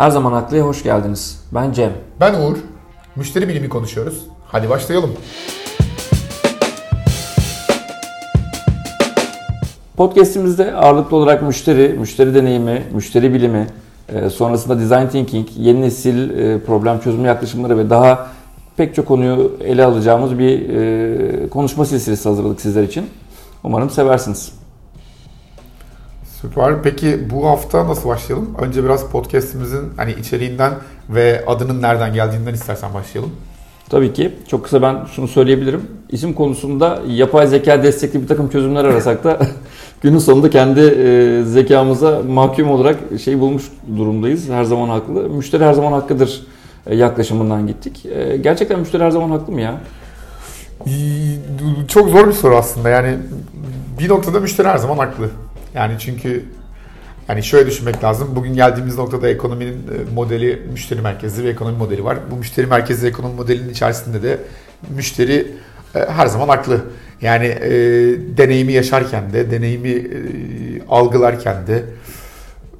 Her zaman haklıya hoş geldiniz. Ben Cem. Ben Uğur. Müşteri bilimi konuşuyoruz. Hadi başlayalım. Podcast'imizde ağırlıklı olarak müşteri, müşteri deneyimi, müşteri bilimi, e, sonrasında design thinking, yeni nesil e, problem çözümü yaklaşımları ve daha pek çok konuyu ele alacağımız bir e, konuşma silsilesi hazırladık sizler için. Umarım seversiniz. Süper. Peki bu hafta nasıl başlayalım? Önce biraz podcast'imizin hani içeriğinden ve adının nereden geldiğinden istersen başlayalım. Tabii ki. Çok kısa ben şunu söyleyebilirim. İsim konusunda yapay zeka destekli bir takım çözümler arasak da günün sonunda kendi e, zekamıza mahkum olarak şey bulmuş durumdayız. Her zaman haklı. Müşteri her zaman hakkıdır e, yaklaşımından gittik. E, gerçekten müşteri her zaman haklı mı ya? Çok zor bir soru aslında. Yani bir noktada müşteri her zaman haklı. Yani çünkü yani şöyle düşünmek lazım. Bugün geldiğimiz noktada ekonominin e, modeli müşteri merkezli bir ekonomi modeli var. Bu müşteri merkezli ekonomi modelinin içerisinde de müşteri e, her zaman haklı. Yani e, deneyimi yaşarken de, deneyimi e, algılarken de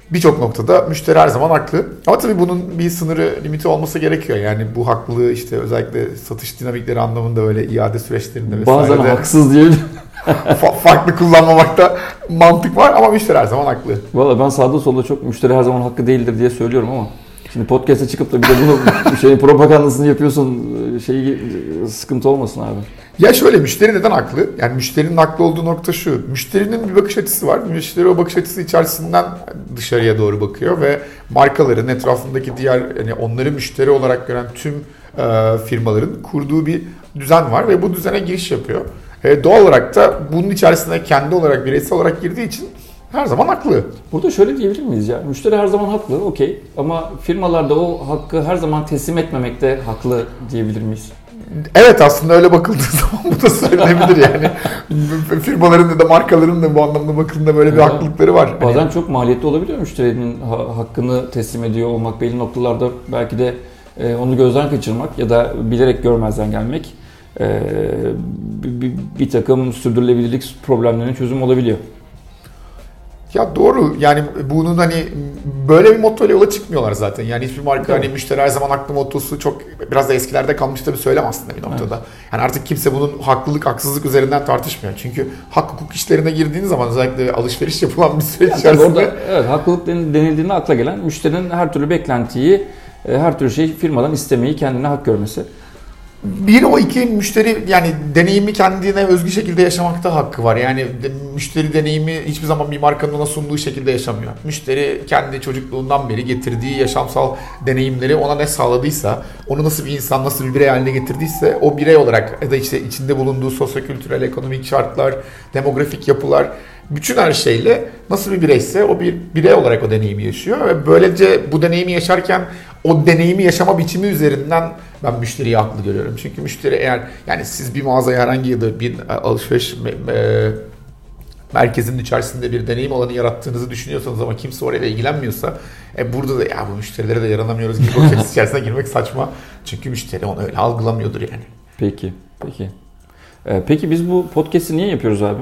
birçok noktada müşteri her zaman haklı. Ama tabii bunun bir sınırı, limiti olması gerekiyor. Yani bu haklılığı işte özellikle satış dinamikleri anlamında öyle iade süreçlerinde vesaire Bazen de haksız diyelim. Farklı kullanmamakta mantık var ama müşteri her zaman haklı. Valla ben sağda solda çok müşteri her zaman hakkı değildir diye söylüyorum ama Şimdi podcast'e çıkıp da bir de bunu şeyin propagandasını yapıyorsun şey sıkıntı olmasın abi. Ya şöyle müşteri neden haklı? Yani müşterinin haklı olduğu nokta şu. Müşterinin bir bakış açısı var. Müşteri o bakış açısı içerisinden dışarıya doğru bakıyor ve markaların etrafındaki diğer yani onları müşteri olarak gören tüm e, firmaların kurduğu bir düzen var ve bu düzene giriş yapıyor. E, doğal olarak da bunun içerisine kendi olarak bireysel olarak girdiği için her zaman haklı. Burada şöyle diyebilir miyiz ya? Müşteri her zaman haklı, okey. Ama firmalar da o hakkı her zaman teslim etmemekte haklı diyebilir miyiz? Evet aslında öyle bakıldığı zaman bu da söylenebilir yani. Firmaların da markaların da bu anlamda bakıldığında böyle bir ya, haklılıkları var. Bazen hani... çok maliyetli olabiliyor müşterinin hakkını teslim ediyor olmak belli noktalarda belki de e, onu gözden kaçırmak ya da bilerek görmezden gelmek bir, bir takım sürdürülebilirlik problemlerinin çözüm olabiliyor. Ya doğru yani bunun hani böyle bir motto ile yola çıkmıyorlar zaten. Yani hiçbir marka hani müşteri her zaman haklı mottosu çok biraz da eskilerde kalmış da bir söylem aslında bir noktada. Evet. Yani artık kimse bunun haklılık haksızlık üzerinden tartışmıyor. Çünkü hak hukuk işlerine girdiğiniz zaman özellikle alışveriş yapılan bir süreç yani içerisinde. Orada, evet haklılık denildiğinde akla gelen müşterinin her türlü beklentiyi e, her türlü şey firmadan istemeyi kendine hak görmesi. Bir o iki müşteri yani deneyimi kendine özgü şekilde yaşamakta hakkı var. Yani müşteri deneyimi hiçbir zaman bir markanın ona sunduğu şekilde yaşamıyor. Müşteri kendi çocukluğundan beri getirdiği yaşamsal deneyimleri ona ne sağladıysa, onu nasıl bir insan, nasıl bir birey haline getirdiyse o birey olarak ya da işte içinde bulunduğu sosyokültürel, ekonomik şartlar, demografik yapılar bütün her şeyle nasıl bir bireyse o bir birey olarak o deneyimi yaşıyor ve böylece bu deneyimi yaşarken o deneyimi yaşama biçimi üzerinden ben müşteriyi haklı görüyorum. Çünkü müşteri eğer yani siz bir mağazaya herhangi ya da bir e, alışveriş e, merkezinin içerisinde bir deneyim alanı yarattığınızı düşünüyorsanız ama kimse oraya ilgilenmiyorsa e burada da ya bu müşterilere de yaranamıyoruz gibi bakış içerisine girmek saçma. Çünkü müşteri onu öyle algılamıyordur yani. Peki, peki. Ee, peki biz bu podcast'i niye yapıyoruz abi?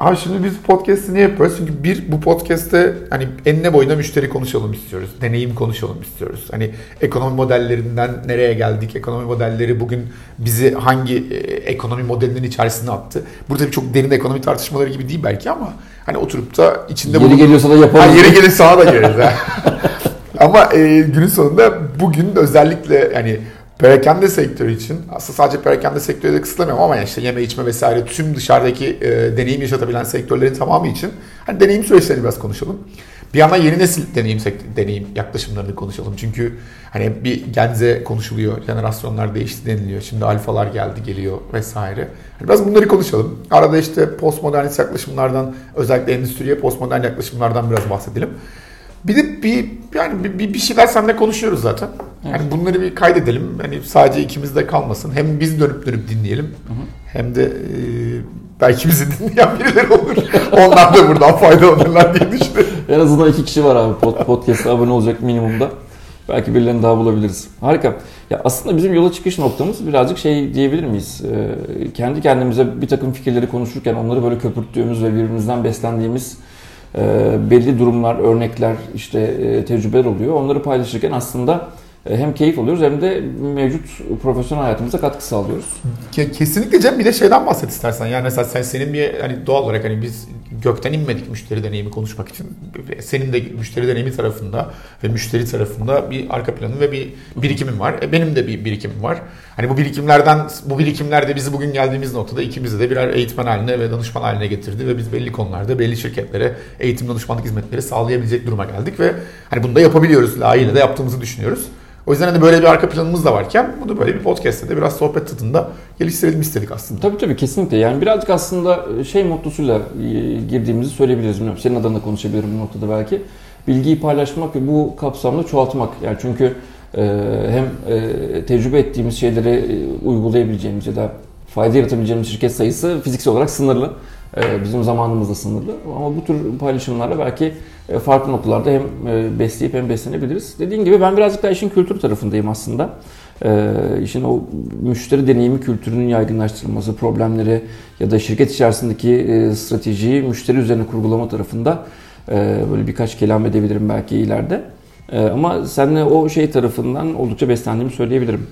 Abi şimdi biz podcast'i niye yapıyoruz? Çünkü bir bu podcast'te hani enine boyuna müşteri konuşalım istiyoruz. Deneyim konuşalım istiyoruz. Hani ekonomi modellerinden nereye geldik? Ekonomi modelleri bugün bizi hangi e, ekonomi modelinin içerisine attı? Burada bir çok derin ekonomi tartışmaları gibi değil belki ama hani oturup da içinde Yeri geliyorsa da yaparız. Ha, yeri gelirse da geliriz. ama e, günün sonunda bugün özellikle hani Perakende sektörü için aslında sadece perakende sektörü de kısıtlamıyorum ama işte yeme içme vesaire tüm dışarıdaki e, deneyim yaşatabilen sektörlerin tamamı için hani deneyim süreçlerini biraz konuşalım. Bir yandan yeni nesil deneyim deneyim yaklaşımlarını konuşalım. Çünkü hani bir genze konuşuluyor, jenerasyonlar değişti deniliyor. Şimdi alfalar geldi, geliyor vesaire. Hani biraz bunları konuşalım. Arada işte postmodernist yaklaşımlardan, özellikle endüstriye postmodern yaklaşımlardan biraz bahsedelim. Bir de bir yani bir, bir şeyler seninle konuşuyoruz zaten. Evet. Yani bunları bir kaydedelim. Hani sadece ikimiz de kalmasın. Hem biz dönüp dönüp dinleyelim. Hı hı. Hem de e, belki bizi dinleyen birileri olur. Onlar da buradan faydalanırlar diye düşünüyorum. en azından iki kişi var abi podcast'a abone olacak minimumda. Belki birilerini daha bulabiliriz. Harika. Ya aslında bizim yola çıkış noktamız birazcık şey diyebilir miyiz? Ee, kendi kendimize bir takım fikirleri konuşurken onları böyle köpürttüğümüz ve birbirimizden beslendiğimiz e, belli durumlar, örnekler, işte e, tecrübeler oluyor. Onları paylaşırken aslında hem keyif alıyoruz hem de mevcut profesyonel hayatımıza katkı sağlıyoruz. Kesinlikle Cem bir de şeyden bahset istersen. Yani mesela sen senin bir hani doğal olarak hani biz gökten inmedik müşteri deneyimi konuşmak için. Senin de müşteri deneyimi tarafında ve müşteri tarafında bir arka planı ve bir birikimin var. E benim de bir birikimim var. Hani bu birikimlerden bu birikimler de bizi bugün geldiğimiz noktada ikimizi de birer eğitmen haline ve danışman haline getirdi ve biz belli konularda belli şirketlere eğitim danışmanlık hizmetleri sağlayabilecek duruma geldik ve hani bunu da yapabiliyoruz. Layığıyla da yaptığımızı düşünüyoruz. O yüzden hani böyle bir arka planımız da varken bunu böyle bir podcast'te de biraz sohbet tadında geliştirelim istedik aslında. Tabii tabii kesinlikle. Yani birazcık aslında şey mottosuyla girdiğimizi söyleyebiliriz. Bilmiyorum. Senin adına konuşabilirim bu noktada belki. Bilgiyi paylaşmak ve bu kapsamda çoğaltmak. Yani çünkü hem tecrübe ettiğimiz şeyleri uygulayabileceğimiz ya da fayda yaratabileceğimiz şirket sayısı fiziksel olarak sınırlı. Bizim zamanımız da sınırlı. Ama bu tür paylaşımlarla belki e, farklı noktalarda hem e, besleyip hem beslenebiliriz. Dediğim gibi ben birazcık daha işin kültür tarafındayım aslında. E, işin o müşteri deneyimi kültürünün yaygınlaştırılması, problemleri ya da şirket içerisindeki stratejiyi müşteri üzerine kurgulama tarafında böyle birkaç kelam edebilirim belki ileride. Ama seninle o şey tarafından oldukça beslendiğimi söyleyebilirim.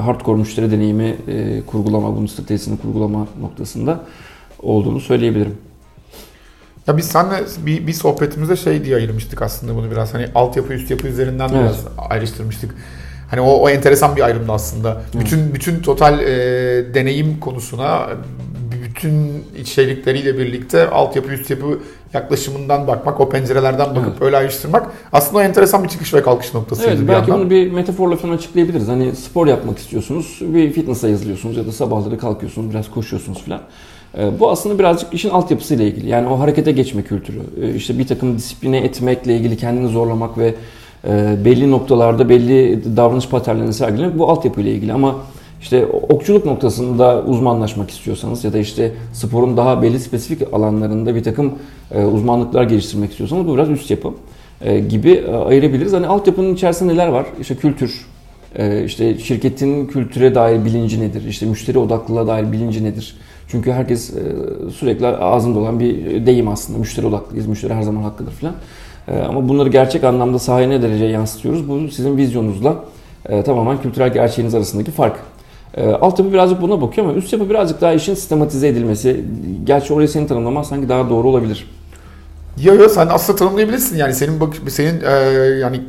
Hardcore müşteri deneyimi kurgulama, bunun stratejisini kurgulama noktasında olduğunu söyleyebilirim. Ya biz seninle bir, bir sohbetimizde şey diye ayırmıştık aslında bunu biraz hani altyapı üst yapı üzerinden evet. biraz ayrıştırmıştık. Hani o, o enteresan bir ayrımdı aslında. Hı. Bütün bütün total e, deneyim konusuna bütün içerikleriyle birlikte altyapı üst yapı yaklaşımından bakmak, o pencerelerden bakıp evet. öyle ayrıştırmak aslında o enteresan bir çıkış ve kalkış noktasıydı evet, bir belki yandan. bunu bir metaforla falan açıklayabiliriz. Hani spor yapmak istiyorsunuz, bir fitness'a yazılıyorsunuz ya da sabahları kalkıyorsunuz, biraz koşuyorsunuz falan. Ee, bu aslında birazcık işin altyapısıyla ilgili. Yani o harekete geçme kültürü. Ee, işte bir takım disipline etmekle ilgili kendini zorlamak ve e, belli noktalarda belli davranış paternlerini sergilemek bu altyapıyla ilgili. Ama işte okçuluk noktasında uzmanlaşmak istiyorsanız ya da işte sporun daha belli spesifik alanlarında bir takım e, uzmanlıklar geliştirmek istiyorsanız bu biraz üst yapı e, gibi ayırabiliriz. Hani altyapının içerisinde neler var? İşte kültür, işte şirketin kültüre dair bilinci nedir? İşte müşteri odaklılığa dair bilinci nedir? Çünkü herkes e, sürekli ağzında olan bir deyim aslında. Müşteri odaklıyız, müşteri her zaman hakkıdır falan. E, ama bunları gerçek anlamda sahaya ne derece yansıtıyoruz? Bu sizin vizyonunuzla e, tamamen kültürel gerçeğiniz arasındaki fark. Alt yapı birazcık buna bakıyor ama üst yapı birazcık daha işin sistematize edilmesi. Gerçi orayı senin tanımlaman sanki daha doğru olabilir. Ya ya sen aslında tanımlayabilirsin yani senin bak senin e, yani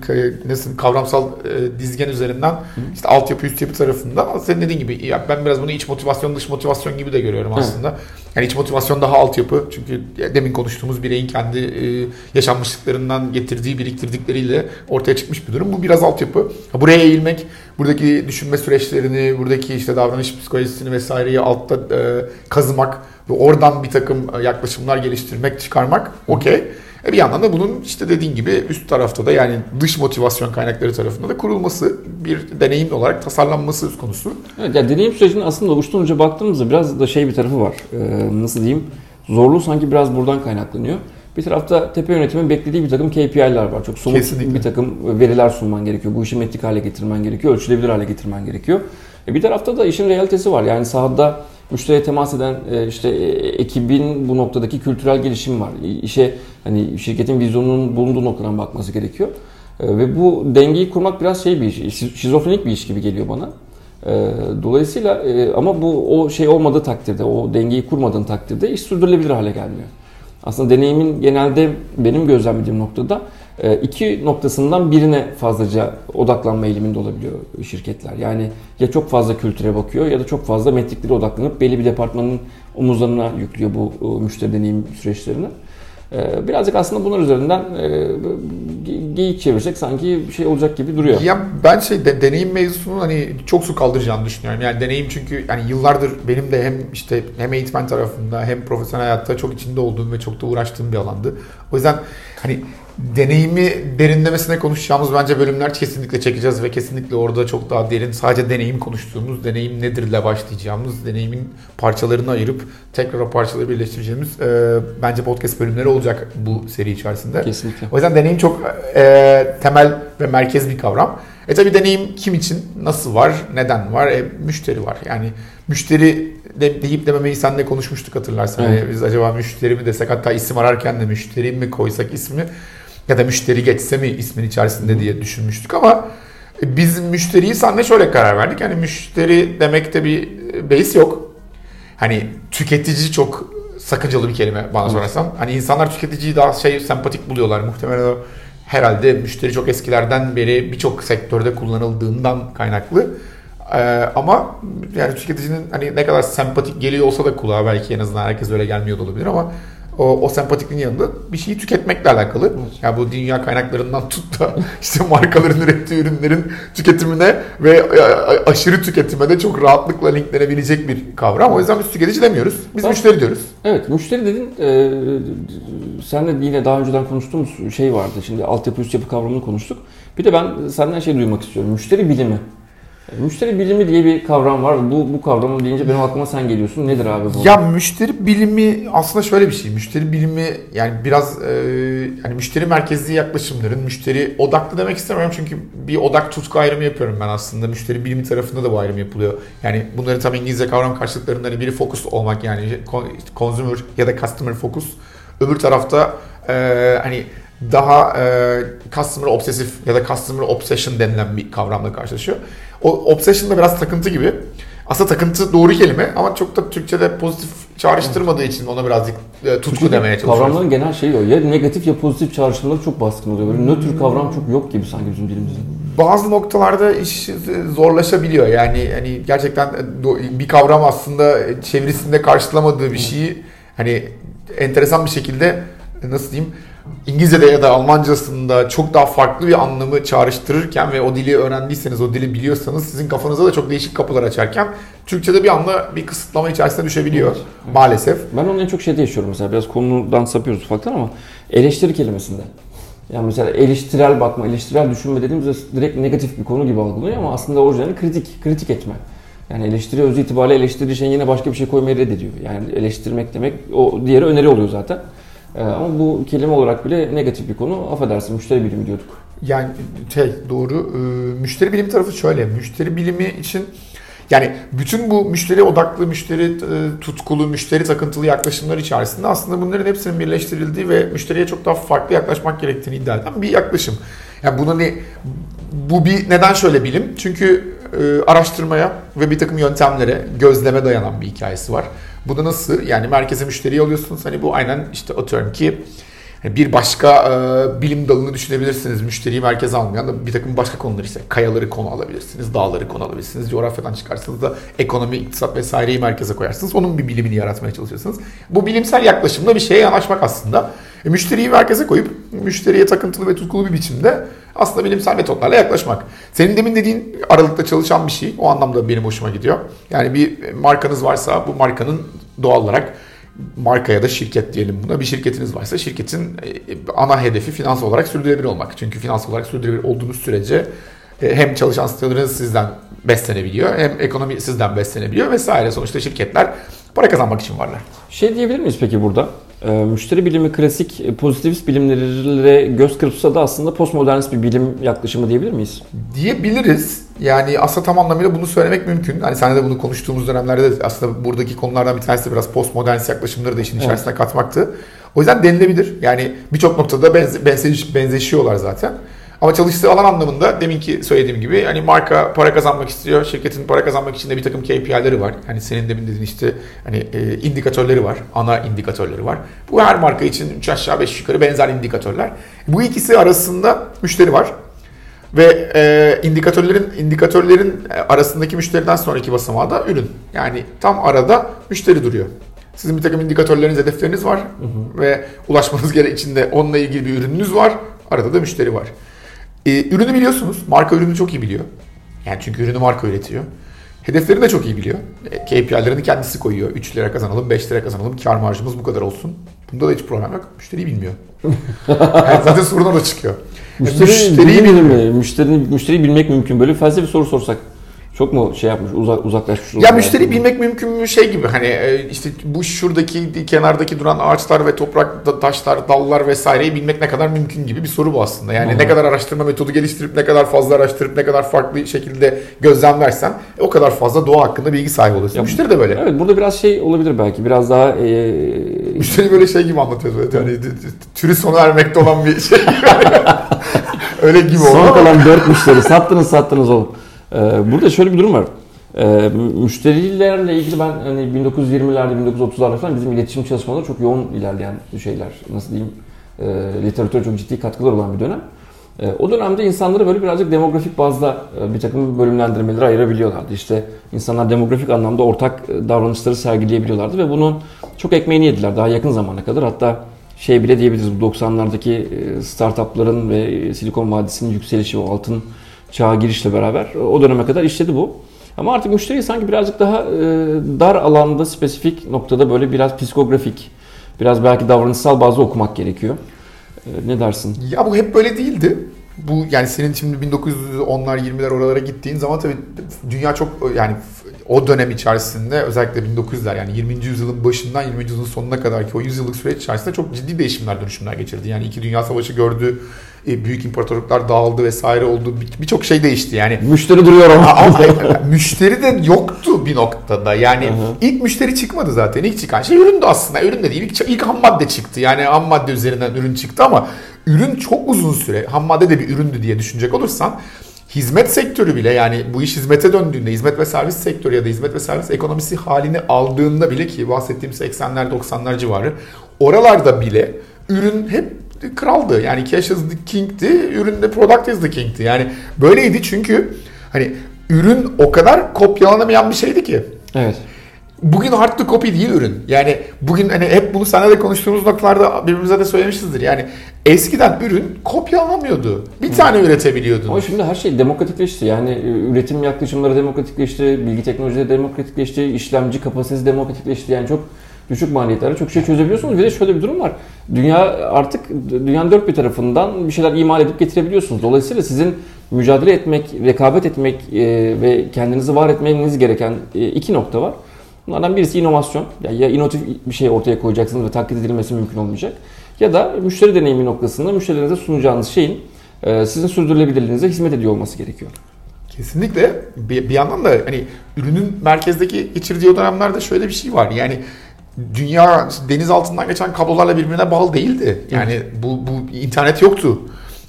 nasıl kavramsal e, dizgen üzerinden işte altyapı üst yapı tarafında senin dediğin gibi ya ben biraz bunu iç motivasyon dış motivasyon gibi de görüyorum aslında. Hı. Yani iç motivasyon daha altyapı çünkü demin konuştuğumuz bireyin kendi e, yaşanmışlıklarından getirdiği biriktirdikleriyle ortaya çıkmış bir durum. Bu biraz altyapı. Buraya eğilmek, buradaki düşünme süreçlerini, buradaki işte davranış psikolojisini vesaireyi altta e, kazımak ve oradan bir takım e, yaklaşımlar geliştirmek, çıkarmak okey. E bir yandan da bunun işte dediğin gibi üst tarafta da yani dış motivasyon kaynakları tarafında da kurulması, bir deneyim olarak tasarlanması söz konusu. Evet, yani deneyim sürecinin aslında uçtan uca baktığımızda biraz da şey bir tarafı var. Ee, nasıl diyeyim? Zorluğu sanki biraz buradan kaynaklanıyor. Bir tarafta tepe yönetimin beklediği bir takım KPI'ler var. Çok somut Kesinlikle. bir takım veriler sunman gerekiyor. Bu işi metrik hale getirmen gerekiyor. Ölçülebilir hale getirmen gerekiyor. E bir tarafta da işin realitesi var. Yani sahada müşteriye temas eden e, işte e, ekibin bu noktadaki kültürel gelişim var. İşe hani şirketin vizyonunun bulunduğu noktadan bakması gerekiyor. E, ve bu dengeyi kurmak biraz şey bir iş, şizofrenik bir iş gibi geliyor bana. Dolayısıyla ama bu o şey olmadığı takdirde, o dengeyi kurmadığın takdirde iş sürdürülebilir hale gelmiyor. Aslında deneyimin genelde benim gözlemlediğim noktada iki noktasından birine fazlaca odaklanma eğiliminde olabiliyor şirketler. Yani ya çok fazla kültüre bakıyor ya da çok fazla metriklere odaklanıp belli bir departmanın omuzlarına yüklüyor bu e, müşteri deneyim süreçlerini. E, birazcık aslında bunlar üzerinden geyik çevirsek sanki bir şey olacak gibi duruyor. Ya ben şey de, deneyim mevzusunun hani çok su kaldıracağını düşünüyorum. Yani deneyim çünkü yani yıllardır benim de hem işte hem eğitmen tarafında hem profesyonel hayatta çok içinde olduğum ve çok da uğraştığım bir alandı. O yüzden hani deneyimi derinlemesine konuşacağımız bence bölümler kesinlikle çekeceğiz ve kesinlikle orada çok daha derin sadece deneyim konuştuğumuz, deneyim nedirle başlayacağımız, deneyimin parçalarını ayırıp tekrar o parçaları birleştireceğimiz e, bence podcast bölümleri olacak bu seri içerisinde. Kesinlikle. O yüzden deneyim çok e, temel ve merkez bir kavram. E tabi deneyim kim için, nasıl var, neden var? E, müşteri var. Yani müşteri de, deyip dememeyi seninle konuşmuştuk hatırlarsan. Evet. Yani biz acaba müşteri mi desek hatta isim ararken de müşteri mi koysak ismi ya da müşteri geçse mi ismin içerisinde diye düşünmüştük ama biz müşteriyi seninle şöyle karar verdik. Yani müşteri demekte bir base yok. Hani tüketici çok sakıncalı bir kelime bana sorarsan. Hani insanlar tüketiciyi daha şey sempatik buluyorlar. Muhtemelen o herhalde müşteri çok eskilerden beri birçok sektörde kullanıldığından kaynaklı. Ee, ama yani tüketicinin hani ne kadar sempatik geliyor olsa da kulağa belki en azından herkes öyle gelmiyor olabilir ama o, o sempatikliğin yanında bir şeyi tüketmekle alakalı. Evet. Yani bu dünya kaynaklarından tut da işte markaların ürettiği ürünlerin tüketimine ve a- aşırı tüketime de çok rahatlıkla linklenebilecek bir kavram. O yüzden biz tüketici demiyoruz. Biz Ben- müşteri diyoruz. Evet müşteri dedin. E, senle yine daha önceden konuştuğumuz şey vardı. Şimdi altyapı üst yapı kavramını konuştuk. Bir de ben senden şey duymak istiyorum. Müşteri bilimi. Müşteri bilimi diye bir kavram var. Bu, bu kavramı deyince benim aklıma sen geliyorsun. Nedir abi bu? Ya müşteri bilimi aslında şöyle bir şey. Müşteri bilimi yani biraz e, yani müşteri merkezli yaklaşımların müşteri odaklı demek istemiyorum çünkü bir odak tutku ayrımı yapıyorum ben aslında. Müşteri bilimi tarafında da bu ayrım yapılıyor. Yani bunların tam İngilizce kavram karşılıklarından hani biri focus olmak yani con- consumer ya da customer focus. Öbür tarafta e, hani daha e, customer obsesif ya da customer obsession denilen bir kavramla karşılaşıyor. O obsession da biraz takıntı gibi. Aslında takıntı doğru kelime ama çok da Türkçe'de pozitif çağrıştırmadığı için ona birazcık e, tutku demeye çalışıyoruz. Kavramların genel şeyi o. Ya negatif ya pozitif çağrışımları çok baskın oluyor. Böyle nötr kavram çok yok gibi sanki bizim dilimizde. Bazı noktalarda iş zorlaşabiliyor. Yani hani gerçekten do- bir kavram aslında çevresinde karşılamadığı bir şeyi hani enteresan bir şekilde nasıl diyeyim İngilizce'de ya da Almancasında çok daha farklı bir anlamı çağrıştırırken ve o dili öğrendiyseniz, o dili biliyorsanız sizin kafanıza da çok değişik kapılar açarken Türkçe'de bir anda bir kısıtlama içerisine düşebiliyor maalesef. Ben onu en çok şeyde yaşıyorum mesela. Biraz konudan sapıyoruz ufaktan ama eleştiri kelimesinde. Yani mesela eleştirel bakma, eleştirel düşünme dediğimizde direkt negatif bir konu gibi algılanıyor ama aslında orijinali kritik, kritik etme. Yani eleştiri öz itibariyle eleştirdiği şeyin yine başka bir şey koymayı reddediyor. Yani eleştirmek demek o diğeri öneri oluyor zaten. Ee, ama bu kelime olarak bile negatif bir konu. Affedersin müşteri bilimi diyorduk. Yani şey doğru. Ee, müşteri bilimi tarafı şöyle. Müşteri bilimi için yani bütün bu müşteri odaklı, müşteri e, tutkulu, müşteri takıntılı yaklaşımlar içerisinde aslında bunların hepsinin birleştirildiği ve müşteriye çok daha farklı yaklaşmak gerektiğini iddia eden bir yaklaşım. Yani bunu ne bu bir neden şöyle bilim? Çünkü e, araştırmaya ve bir takım yöntemlere, gözleme dayanan bir hikayesi var. Bu da nasıl? Yani merkeze müşteriyi alıyorsunuz. Hani bu aynen işte atıyorum ki hani bir başka e, bilim dalını düşünebilirsiniz. Müşteriyi merkeze almayan da bir takım başka konular işte kayaları konu alabilirsiniz, dağları konu alabilirsiniz. Coğrafyadan çıkarsınız da ekonomi, iktisat vesaireyi merkeze koyarsınız. Onun bir bilimini yaratmaya çalışıyorsunuz. Bu bilimsel yaklaşımla bir şeye yanaşmak aslında. E, müşteriyi merkeze koyup müşteriye takıntılı ve tutkulu bir biçimde aslında bilimsel metotlarla yaklaşmak. Senin demin dediğin aralıkta çalışan bir şey. O anlamda benim hoşuma gidiyor. Yani bir markanız varsa bu markanın doğal olarak marka ya da şirket diyelim buna. Bir şirketiniz varsa şirketin e, ana hedefi finans olarak sürdürülebilir olmak. Çünkü finans olarak sürdürülebilir olduğunuz sürece e, hem çalışan siteleriniz sizden beslenebiliyor hem ekonomi sizden beslenebiliyor vesaire. Sonuçta şirketler para kazanmak için varlar. Şey diyebilir miyiz peki burada? Ee, müşteri bilimi klasik e, pozitivist bilimlere göz kırpsa da aslında postmodernist bir bilim yaklaşımı diyebilir miyiz? diyebiliriz. Yani aslında tam anlamıyla bunu söylemek mümkün. Hani seninle de bunu konuştuğumuz dönemlerde de aslında buradaki konulardan bir tanesi de biraz postmodernist yaklaşımları da işin Evet. içerisine katmaktı. O yüzden denilebilir. Yani birçok noktada benze, benzeş, benzeşiyorlar zaten. Ama çalıştığı alan anlamında deminki söylediğim gibi hani marka para kazanmak istiyor. Şirketin para kazanmak için de bir takım KPI'leri var. Hani senin demin dediğin işte hani e, indikatörleri var. Ana indikatörleri var. Bu her marka için 3 aşağı 5 yukarı benzer indikatörler. Bu ikisi arasında müşteri var. Ve e, indikatörlerin indikatörlerin e, arasındaki müşteriden sonraki basamağı da ürün. Yani tam arada müşteri duruyor. Sizin bir takım indikatörleriniz, hedefleriniz var ve ulaşmanız gerek içinde onunla ilgili bir ürününüz var. Arada da müşteri var. E, ürünü biliyorsunuz. Marka ürünü çok iyi biliyor. Yani çünkü ürünü marka üretiyor. Hedeflerini de çok iyi biliyor. E, KPI'lerini kendisi koyuyor. 3 lira kazanalım, 5 lira kazanalım. Kar marjımız bu kadar olsun. Bunda da hiç problem yok. Müşteriyi bilmiyor. yani zaten sorun orada çıkıyor. Müşteri Müşteriyi bilir mi? Müşteri, müşteriyi bilmek mümkün. Böyle felsefi soru sorsak Çok mu şey yapmış, uzak, uzaklaşmış? Ya müşteri yani? bilmek mümkün mü şey gibi hani e, işte bu şuradaki kenardaki duran ağaçlar ve toprak taşlar, dallar vesaireyi bilmek ne kadar mümkün gibi bir soru bu aslında. Yani hı. ne kadar araştırma metodu geliştirip ne kadar fazla araştırıp ne kadar farklı şekilde gözlemlersen o kadar fazla doğa hakkında bilgi sahibi oluyorsun. Ya- müşteri de böyle. Evet burada biraz şey olabilir belki. Biraz daha e, Müşteri böyle şey gibi anlatıyor d- d- türü sona ermekte olan bir şey. Öyle gibi oldu son kalan 4 müşteri sattınız sattınız oğlum. E, burada şöyle bir durum var. E, müşterilerle ilgili ben hani 1920'lerde 1930'larda falan bizim iletişim çalışmaları çok yoğun ilerleyen şeyler. Nasıl diyeyim? E, literatüre çok ciddi katkılar olan bir dönem. E, o dönemde insanları böyle birazcık demografik bazda e, bir takım bölümlendirmeleri ayırabiliyorlardı. İşte insanlar demografik anlamda ortak e, davranışları sergileyebiliyorlardı ve bunun çok ekmeğini yediler daha yakın zamana kadar. Hatta şey bile diyebiliriz bu 90'lardaki e, startupların ve Silikon Vadisi'nin yükselişi o altın çağa girişle beraber e, o döneme kadar işledi bu. Ama artık müşteriyi sanki birazcık daha e, dar alanda spesifik noktada böyle biraz psikografik, biraz belki davranışsal bazda okumak gerekiyor. E, Ne dersin? Ya bu hep böyle değildi. Bu yani senin şimdi 1910'lar 20'ler oralara gittiğin zaman tabii dünya çok yani o dönem içerisinde özellikle 1900'ler yani 20. yüzyılın başından 20. yüzyılın sonuna kadar ki o 100 yıllık süreç içerisinde çok ciddi değişimler dönüşümler geçirdi. Yani iki dünya savaşı gördü, e, büyük imparatorluklar dağıldı vesaire oldu. Bir- Birçok şey değişti yani. Müşteri duruyor ama. Ama müşteri de yoktu bir noktada. Yani Hı hı. ilk müşteri çıkmadı zaten. İlk çıkan şey üründü aslında. Ürün de değil. İlk, ilk ham madde çıktı. Yani ham madde üzerinden ürün çıktı ama ürün çok uzun süre ham madde de bir üründü diye düşünecek olursan hizmet sektörü bile yani bu iş hizmete döndüğünde hizmet ve servis sektörü ya da hizmet ve servis ekonomisi halini aldığında bile ki bahsettiğim 80'ler 90'lar civarı oralarda bile ürün hep kraldı. Yani cash is the king'ti, ürün de product is the king'ti. Yani böyleydi çünkü hani ürün o kadar kopyalanamayan bir şeydi ki. Evet. Bugün hard to copy değil ürün. Yani bugün hani hep bunu seninle de konuştuğumuz noktalarda birbirimize de söylemişizdir. Yani eskiden ürün kopyalanamıyordu. Bir tane üretebiliyordun. Ama şimdi her şey demokratikleşti. Yani e, üretim yaklaşımları demokratikleşti, bilgi teknolojileri demokratikleşti, işlemci kapasitesi demokratikleşti. Yani çok düşük maliyetlerle çok şey çözebiliyorsunuz. Bir de şöyle bir durum var. Dünya artık dünyanın dört bir tarafından bir şeyler imal edip getirebiliyorsunuz. Dolayısıyla sizin mücadele etmek, rekabet etmek e, ve kendinizi var etmeniz gereken e, iki nokta var. Bunlardan birisi inovasyon. Yani ya inovatif bir şey ortaya koyacaksınız ve taklit edilmesi mümkün olmayacak. Ya da müşteri deneyimi noktasında müşterilerinize sunacağınız şeyin e, sizin sürdürülebilirliğinize hizmet ediyor olması gerekiyor. Kesinlikle. Bir, bir yandan da hani ürünün merkezdeki geçirdiği o dönemlerde şöyle bir şey var. Yani dünya deniz altından geçen kablolarla birbirine bağlı değildi. Yani bu, bu internet yoktu.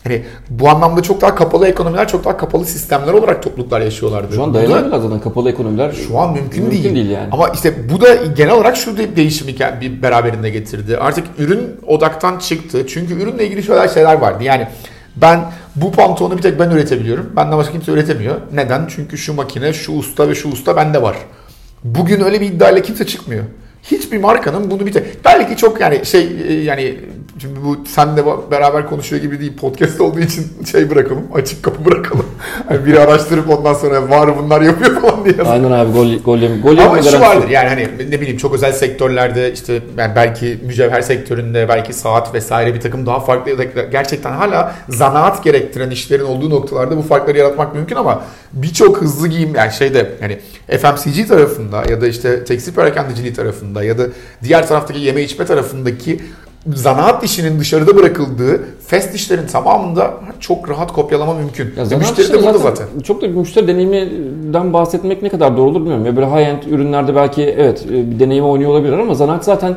Hani bu anlamda çok daha kapalı ekonomiler, çok daha kapalı sistemler olarak topluluklar yaşıyorlardı. Şu an Bu da- dayanamıyorlar zaten kapalı ekonomiler. Şu an mümkün, Mümkün değil. değil yani. Ama işte bu da genel olarak şu de- değişimi bir beraberinde getirdi. Artık ürün odaktan çıktı. Çünkü ürünle ilgili şöyle şeyler vardı. Yani ben bu pantolonu bir tek ben üretebiliyorum. Benden başka kimse üretemiyor. Neden? Çünkü şu makine, şu usta ve şu usta bende var. Bugün öyle bir iddiayla kimse çıkmıyor. Hiçbir markanın bunu bir tek... Belki çok yani şey e, yani şimdi bu senle beraber konuşuyor gibi değil podcast olduğu için şey bırakalım açık kapı bırakalım. Hani biri araştırıp ondan sonra var bunlar yapıyor falan diye. Aynen abi gol gol yem gol Ama şu vardır yani hani ne bileyim çok özel sektörlerde işte yani belki mücevher sektöründe belki saat vesaire bir takım daha farklı gerçekten hala zanaat gerektiren işlerin olduğu noktalarda bu farkları yaratmak mümkün ama birçok hızlı giyim yani şeyde yani FMCG tarafında ya da işte tekstil perakendeciliği tarafında ya da diğer taraftaki yeme içme tarafındaki zanaat işinin dışarıda bırakıldığı fast işlerin tamamında çok rahat kopyalama mümkün. Ya zanaat müşteri de burada zaten, zaten. Çok da müşteri deneyiminden bahsetmek ne kadar doğru olur bilmiyorum. Ya böyle high-end ürünlerde belki evet e, bir deneyime oynuyor olabilir ama zanaat zaten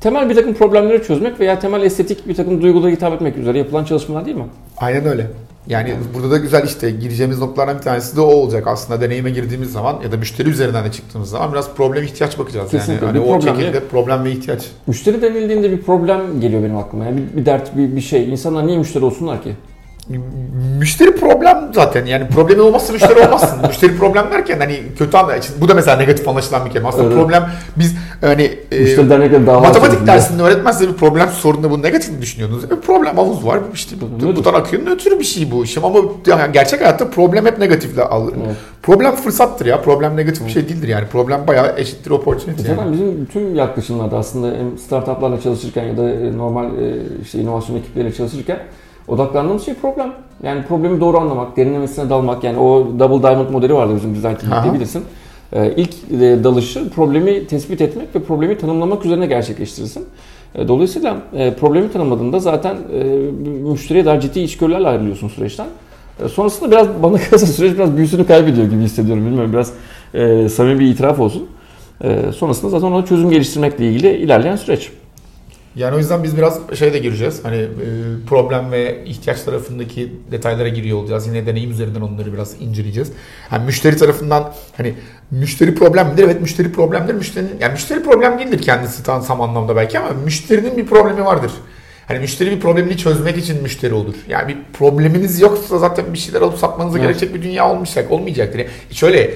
temel bir takım problemleri çözmek veya temel estetik bir takım duygulara hitap etmek üzere yapılan çalışmalar değil mi? Aynen öyle. Yani burada da güzel işte gireceğimiz noktalardan bir tanesi de o olacak aslında deneyime girdiğimiz zaman ya da müşteri üzerinden de çıktığımız zaman biraz problem ihtiyaç bakacağız Kesinlikle. yani. Hani Bir o problem şekilde değil. problem ve ihtiyaç. Müşteri denildiğinde bir problem geliyor benim aklıma. Yani bir, bir dert, bir, bir şey. İnsanlar niye müşteri olsunlar ki? Müşteri problem zaten yani problemi olmazsa müşteri olmazsın. müşteri problem derken hani kötü anla bu da mesela negatif anlaşılan bir kelime. Aslında Evet. problem biz hani e, matematik dersinde öğretmezse bir problem sorununda bu negatif düşünüyordunuz? E, problem havuz var işte Nötr. buradan akıyor nötr bir şey bu işim ama yani gerçek hayatta problem hep negatifle alır. Evet. Problem fırsattır ya problem negatif bir şey değildir yani problem bayağı eşittir opportunity yani. Zaten bizim tüm yaklaşımlarda aslında hem startuplarla çalışırken ya da e, normal e, işte inovasyon ekipleriyle çalışırken odaklandığımız şey problem. Yani problemi doğru anlamak, derinlemesine dalmak. Yani o Double Diamond modeli vardı bizim design team'de bilirsin. Ee, İlk e, dalışı problemi tespit etmek ve problemi tanımlamak üzerine gerçekleştirirsin. E, Dolayısıyla e, problemi tanımladığında zaten e, müşteriye daha ciddi içgörülerle ayrılıyorsun süreçten. E, Sonrasında biraz bana kalırsa süreç biraz büyüsünü kaybediyor gibi hissediyorum. Bilmiyorum biraz e, samimi bir itiraf olsun. E, sonrasında zaten ona çözüm geliştirmekle ilgili ilerleyen süreç. Yani o yüzden biz biraz şeye de gireceğiz. Hani e, problem ve ihtiyaç tarafındaki detaylara giriyor olacağız. Yine deneyim üzerinden onları biraz inceleyeceğiz. Yani müşteri tarafından hani müşteri problem midir? Evet müşteri problemdir. Müşterinin yani müşteri problem değildir kendisi tam, tam anlamda belki ama müşterinin bir problemi vardır. Hani müşteri bir problemini çözmek için müşteri olur. Yani bir probleminiz yoksa zaten bir şeyler alıp satmanıza Evet. gerekecek bir dünya olmayacak, olmayacaktır. Yani şöyle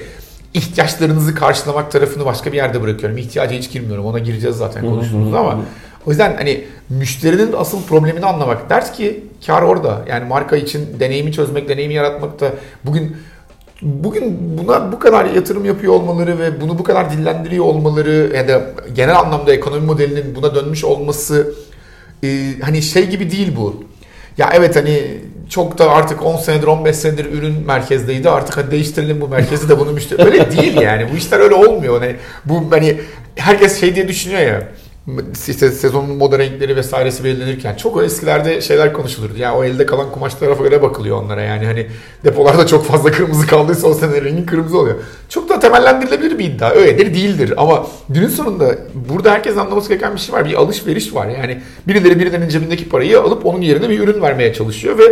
ihtiyaçlarınızı karşılamak tarafını başka bir yerde bırakıyorum. İhtiyaca hiç girmiyorum. Ona gireceğiz zaten konuştuğumuzda ama. O yüzden hani müşterinin asıl problemini anlamak. Ders ki kar orada. Yani marka için deneyimi çözmek, deneyimi yaratmak da bugün bugün buna bu kadar yatırım yapıyor olmaları ve bunu bu kadar dillendiriyor olmaları ya da genel anlamda ekonomi modelinin buna dönmüş olması e, hani şey gibi değil bu. Ya evet hani çok da artık 10 senedir 15 senedir ürün merkezdeydi artık hadi değiştirelim bu merkezi de bunu müşteri. Öyle değil yani bu işler öyle olmuyor. Hani bu hani herkes şey diye düşünüyor ya işte sezonun moda renkleri vesairesi belirlenirken çok eskilerde şeyler konuşulurdu. Yani o elde kalan kumaşlara göre bakılıyor onlara yani hani depolarda çok fazla kırmızı kaldıysa o sene rengin kırmızı oluyor. Çok da temellendirilebilir bir iddia. Öyledir değildir ama günün sonunda burada herkes anlaması gereken bir şey var. Bir alışveriş var. Yani birileri birilerinin cebindeki parayı alıp onun yerine bir ürün vermeye çalışıyor ve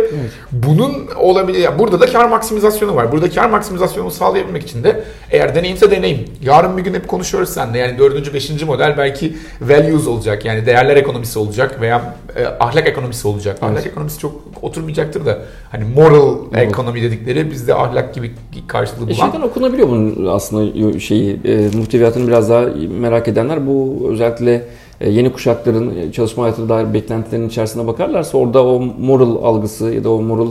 bunun olabilir. burada da kar maksimizasyonu var. Burada kar maksimizasyonunu sağlayabilmek için de eğer deneyimse deneyim. Yarın bir gün hep konuşuyoruz seninle. Yani dördüncü, beşinci model belki values olacak. Yani değerler ekonomisi olacak veya e, ahlak ekonomisi olacak. Evet. Ahlak ekonomisi çok oturmayacaktır da hani moral ekonomi dedikleri bizde ahlak gibi karşılığı E bulan. şeyden okunabiliyor bunun aslında şeyi e, muhteviyatını biraz daha merak edenler bu özellikle e, yeni kuşakların e, çalışma hayatına dair beklentilerinin içerisine bakarlarsa orada o moral algısı ya da o moral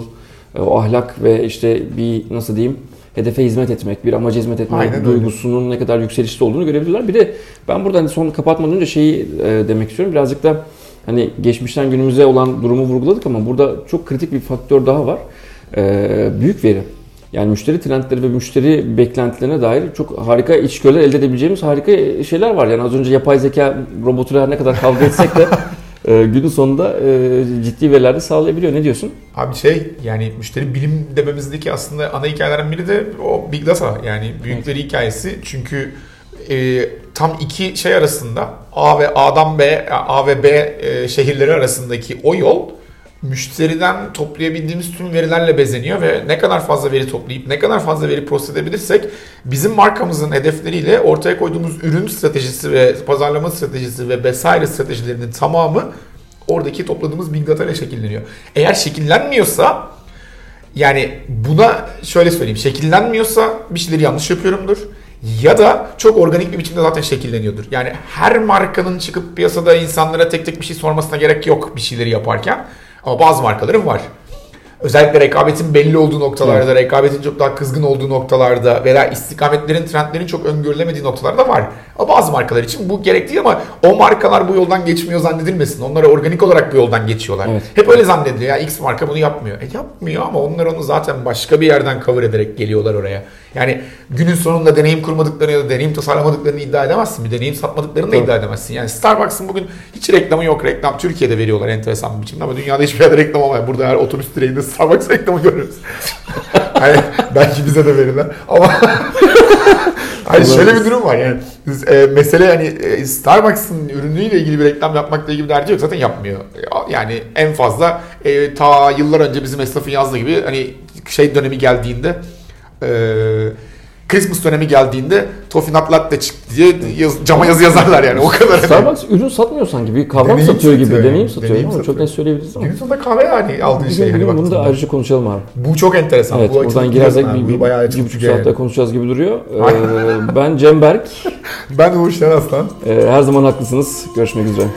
e, o ahlak ve işte bir nasıl diyeyim hedefe hizmet etmek, bir amaca hizmet etmek Aynen öyle. duygusunun ne kadar yükselişte olduğunu görebilirler. Bir de ben burada hani son kapatmadan önce şeyi e, demek istiyorum. Birazcık da hani geçmişten günümüze olan durumu vurguladık ama burada çok kritik bir faktör daha var. E, büyük veri. Yani müşteri trendleri ve müşteri beklentilerine dair çok harika içgörüler elde edebileceğimiz harika şeyler var. Yani az önce yapay zeka robotuyla ne kadar kavga etsek de e, günün sonunda e, ciddi veriler de sağlayabiliyor. Ne diyorsun? Abi şey yani müşteri bilim dememizdeki aslında ana hikayelerden biri de o big data yani büyük veri hikayesi. Çünkü e, tam iki şey arasında A ve A'dan B, A ve B e, şehirleri arasındaki o yol müşteriden toplayabildiğimiz tüm verilerle bezeniyor ve ne kadar fazla veri toplayıp ne kadar fazla veri proses edebilirsek bizim markamızın hedefleriyle ortaya koyduğumuz ürün stratejisi ve pazarlama stratejisi ve vesaire stratejilerinin tamamı oradaki topladığımız big data ile şekilleniyor. Eğer şekillenmiyorsa yani buna şöyle söyleyeyim. Şekillenmiyorsa bir şeyleri yanlış yapıyorumdur. Ya da çok organik bir biçimde zaten şekilleniyordur. Yani her markanın çıkıp piyasada insanlara tek tek bir şey sormasına gerek yok bir şeyleri yaparken. Ama bazı markaların var. Özellikle rekabetin belli olduğu noktalarda, rekabetin çok daha kızgın olduğu noktalarda veya istikametlerin, trendlerin çok öngörülemediği noktalarda var. Ama bazı markalar için bu gerek değil ama o markalar bu yoldan geçmiyor zannedilmesin. Onlar organik olarak bu yoldan geçiyorlar. Evet. Hep öyle zannediliyor. Ya X marka bunu yapmıyor. E yapmıyor ama onlar onu zaten başka bir yerden cover ederek geliyorlar oraya. Yani günün sonunda deneyim kurmadıklarını ya da deneyim tasarlamadıklarını iddia edemezsin. Bir deneyim satmadıklarını da Tabii. iddia edemezsin. Yani Starbucks'ın bugün hiç reklamı yok. Reklam Türkiye'de veriyorlar enteresan bir biçimde ama dünyada hiçbir yerde reklam olmuyor. Burada her otobüs direğinde Starbucks reklamı görürüz. hani belki bize de verirler ama Hani şöyle bir durum var yani e, mesele hani e, Starbucks'ın ürünüyle ilgili bir reklam yapmakla ilgili bir derdi yok zaten yapmıyor. Yani en fazla e, ta yıllar önce bizim esnafın yazdığı gibi hani şey dönemi geldiğinde e, Christmas dönemi geldiğinde Toffee Nut Latte çıktı diye yaz- cama yazı yazarlar yani o kadar. hani. Starbucks ürün satmıyor sanki. Bir kavram Deneyim satıyor gibi. satıyor yani. Deneyim satıyor Deneyim ama çok satıyor. net söyleyebiliriz ama. Günün sonunda kahve yani aldığın Bir şey. Hani bir bunu da ayrıca konuşalım abi. Bu çok enteresan. Evet bu buradan girersek bir, bayağı bir, açılıp buçuk saatte yani. konuşacağız gibi duruyor. Ee, ben Cem Berk. Ben Uğur Şen Aslan. Ee, her zaman haklısınız. Görüşmek üzere.